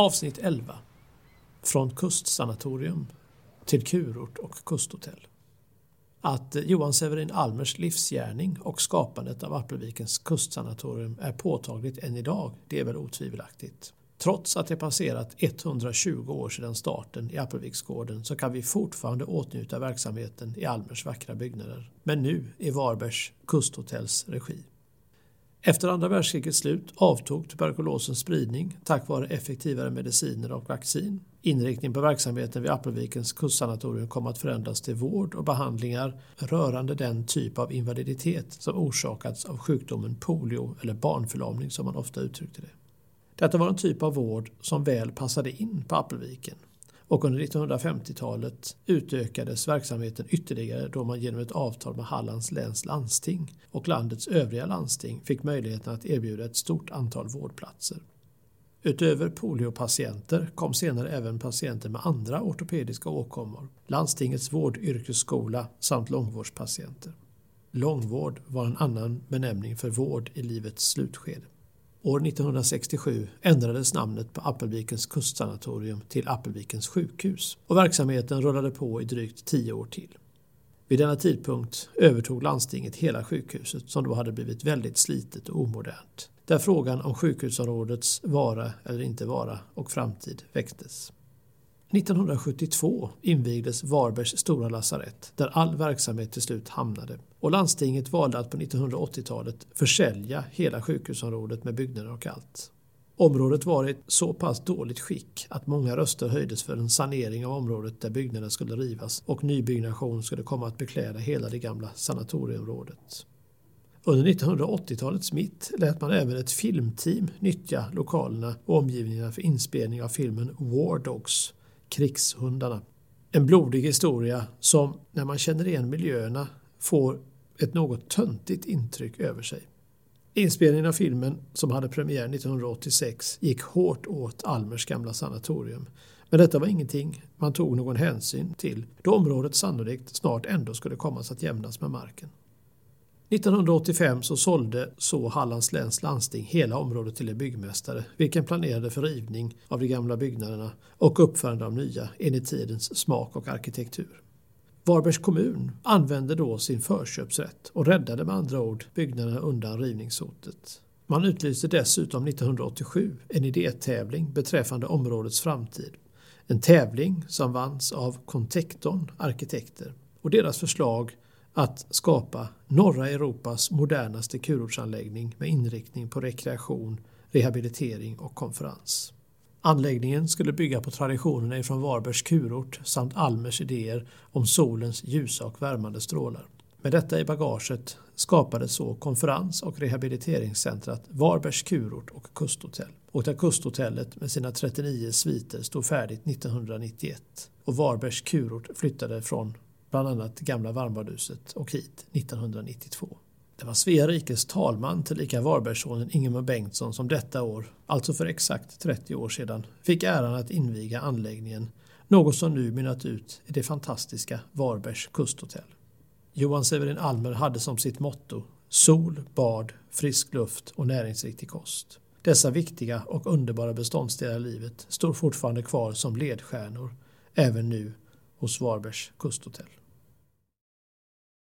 Avsnitt 11 Från kustsanatorium till kurort och kusthotell. Att Johan Severin Almers livsgärning och skapandet av Appelvikens kustsanatorium är påtagligt än idag, det är väl otvivelaktigt. Trots att det passerat 120 år sedan starten i Appelviksgården så kan vi fortfarande åtnjuta verksamheten i Almers vackra byggnader. Men nu i Varbergs kusthotells regi. Efter andra världskrigets slut avtog tuberkulosens spridning tack vare effektivare mediciner och vaccin. Inriktningen på verksamheten vid Appelvikens kustsanatorium kom att förändras till vård och behandlingar rörande den typ av invaliditet som orsakats av sjukdomen polio eller barnförlamning som man ofta uttryckte det. Detta var en typ av vård som väl passade in på Appelviken och under 1950-talet utökades verksamheten ytterligare då man genom ett avtal med Hallands läns landsting och landets övriga landsting fick möjligheten att erbjuda ett stort antal vårdplatser. Utöver poliopatienter kom senare även patienter med andra ortopediska åkommor, landstingets vårdyrkesskola samt långvårdspatienter. Långvård var en annan benämning för vård i livets slutskede. År 1967 ändrades namnet på Appelvikens kustsanatorium till Appelvikens sjukhus och verksamheten rullade på i drygt tio år till. Vid denna tidpunkt övertog landstinget hela sjukhuset som då hade blivit väldigt slitet och omodernt. Där frågan om sjukhusområdets vara eller inte vara och framtid väcktes. 1972 invigdes Varbergs stora lasarett där all verksamhet till slut hamnade och landstinget valde att på 1980-talet försälja hela sjukhusområdet med byggnader och allt. Området var i ett så pass dåligt skick att många röster höjdes för en sanering av området där byggnaden skulle rivas och nybyggnation skulle komma att bekläda hela det gamla sanatorieområdet. Under 1980-talets mitt lät man även ett filmteam nyttja lokalerna och omgivningarna för inspelning av filmen War Dogs krigshundarna. En blodig historia som, när man känner igen miljöerna, får ett något töntigt intryck över sig. Inspelningen av filmen, som hade premiär 1986, gick hårt åt Almers gamla sanatorium. Men detta var ingenting man tog någon hänsyn till då området sannolikt snart ändå skulle komma att jämnas med marken. 1985 så sålde så Hallands läns landsting hela området till en byggmästare vilken planerade för rivning av de gamla byggnaderna och uppförande av nya enligt tidens smak och arkitektur. Varbergs kommun använde då sin förköpsrätt och räddade med andra ord byggnaderna undan rivningshotet. Man utlyste dessutom 1987 en idétävling beträffande områdets framtid. En tävling som vanns av Contekton arkitekter och deras förslag att skapa norra Europas modernaste kurortsanläggning med inriktning på rekreation, rehabilitering och konferens. Anläggningen skulle bygga på traditionerna ifrån Varbergs kurort samt Almers idéer om solens ljusa och värmande strålar. Med detta i bagaget skapades så konferens och rehabiliteringscentret Varbergs kurort och kusthotell och där kusthotellet med sina 39 sviter stod färdigt 1991 och Varbergs kurort flyttade från bland annat gamla varmbadhuset och hit 1992. Det var Svea rikes talman tillika Varbergssonen Ingemar Bengtsson som detta år, alltså för exakt 30 år sedan, fick äran att inviga anläggningen, något som nu mynnat ut i det fantastiska Varbergs kusthotell. Johan Severin Almer hade som sitt motto sol, bad, frisk luft och näringsriktig kost. Dessa viktiga och underbara beståndsdelar i livet står fortfarande kvar som ledstjärnor även nu hos Varbergs kusthotell.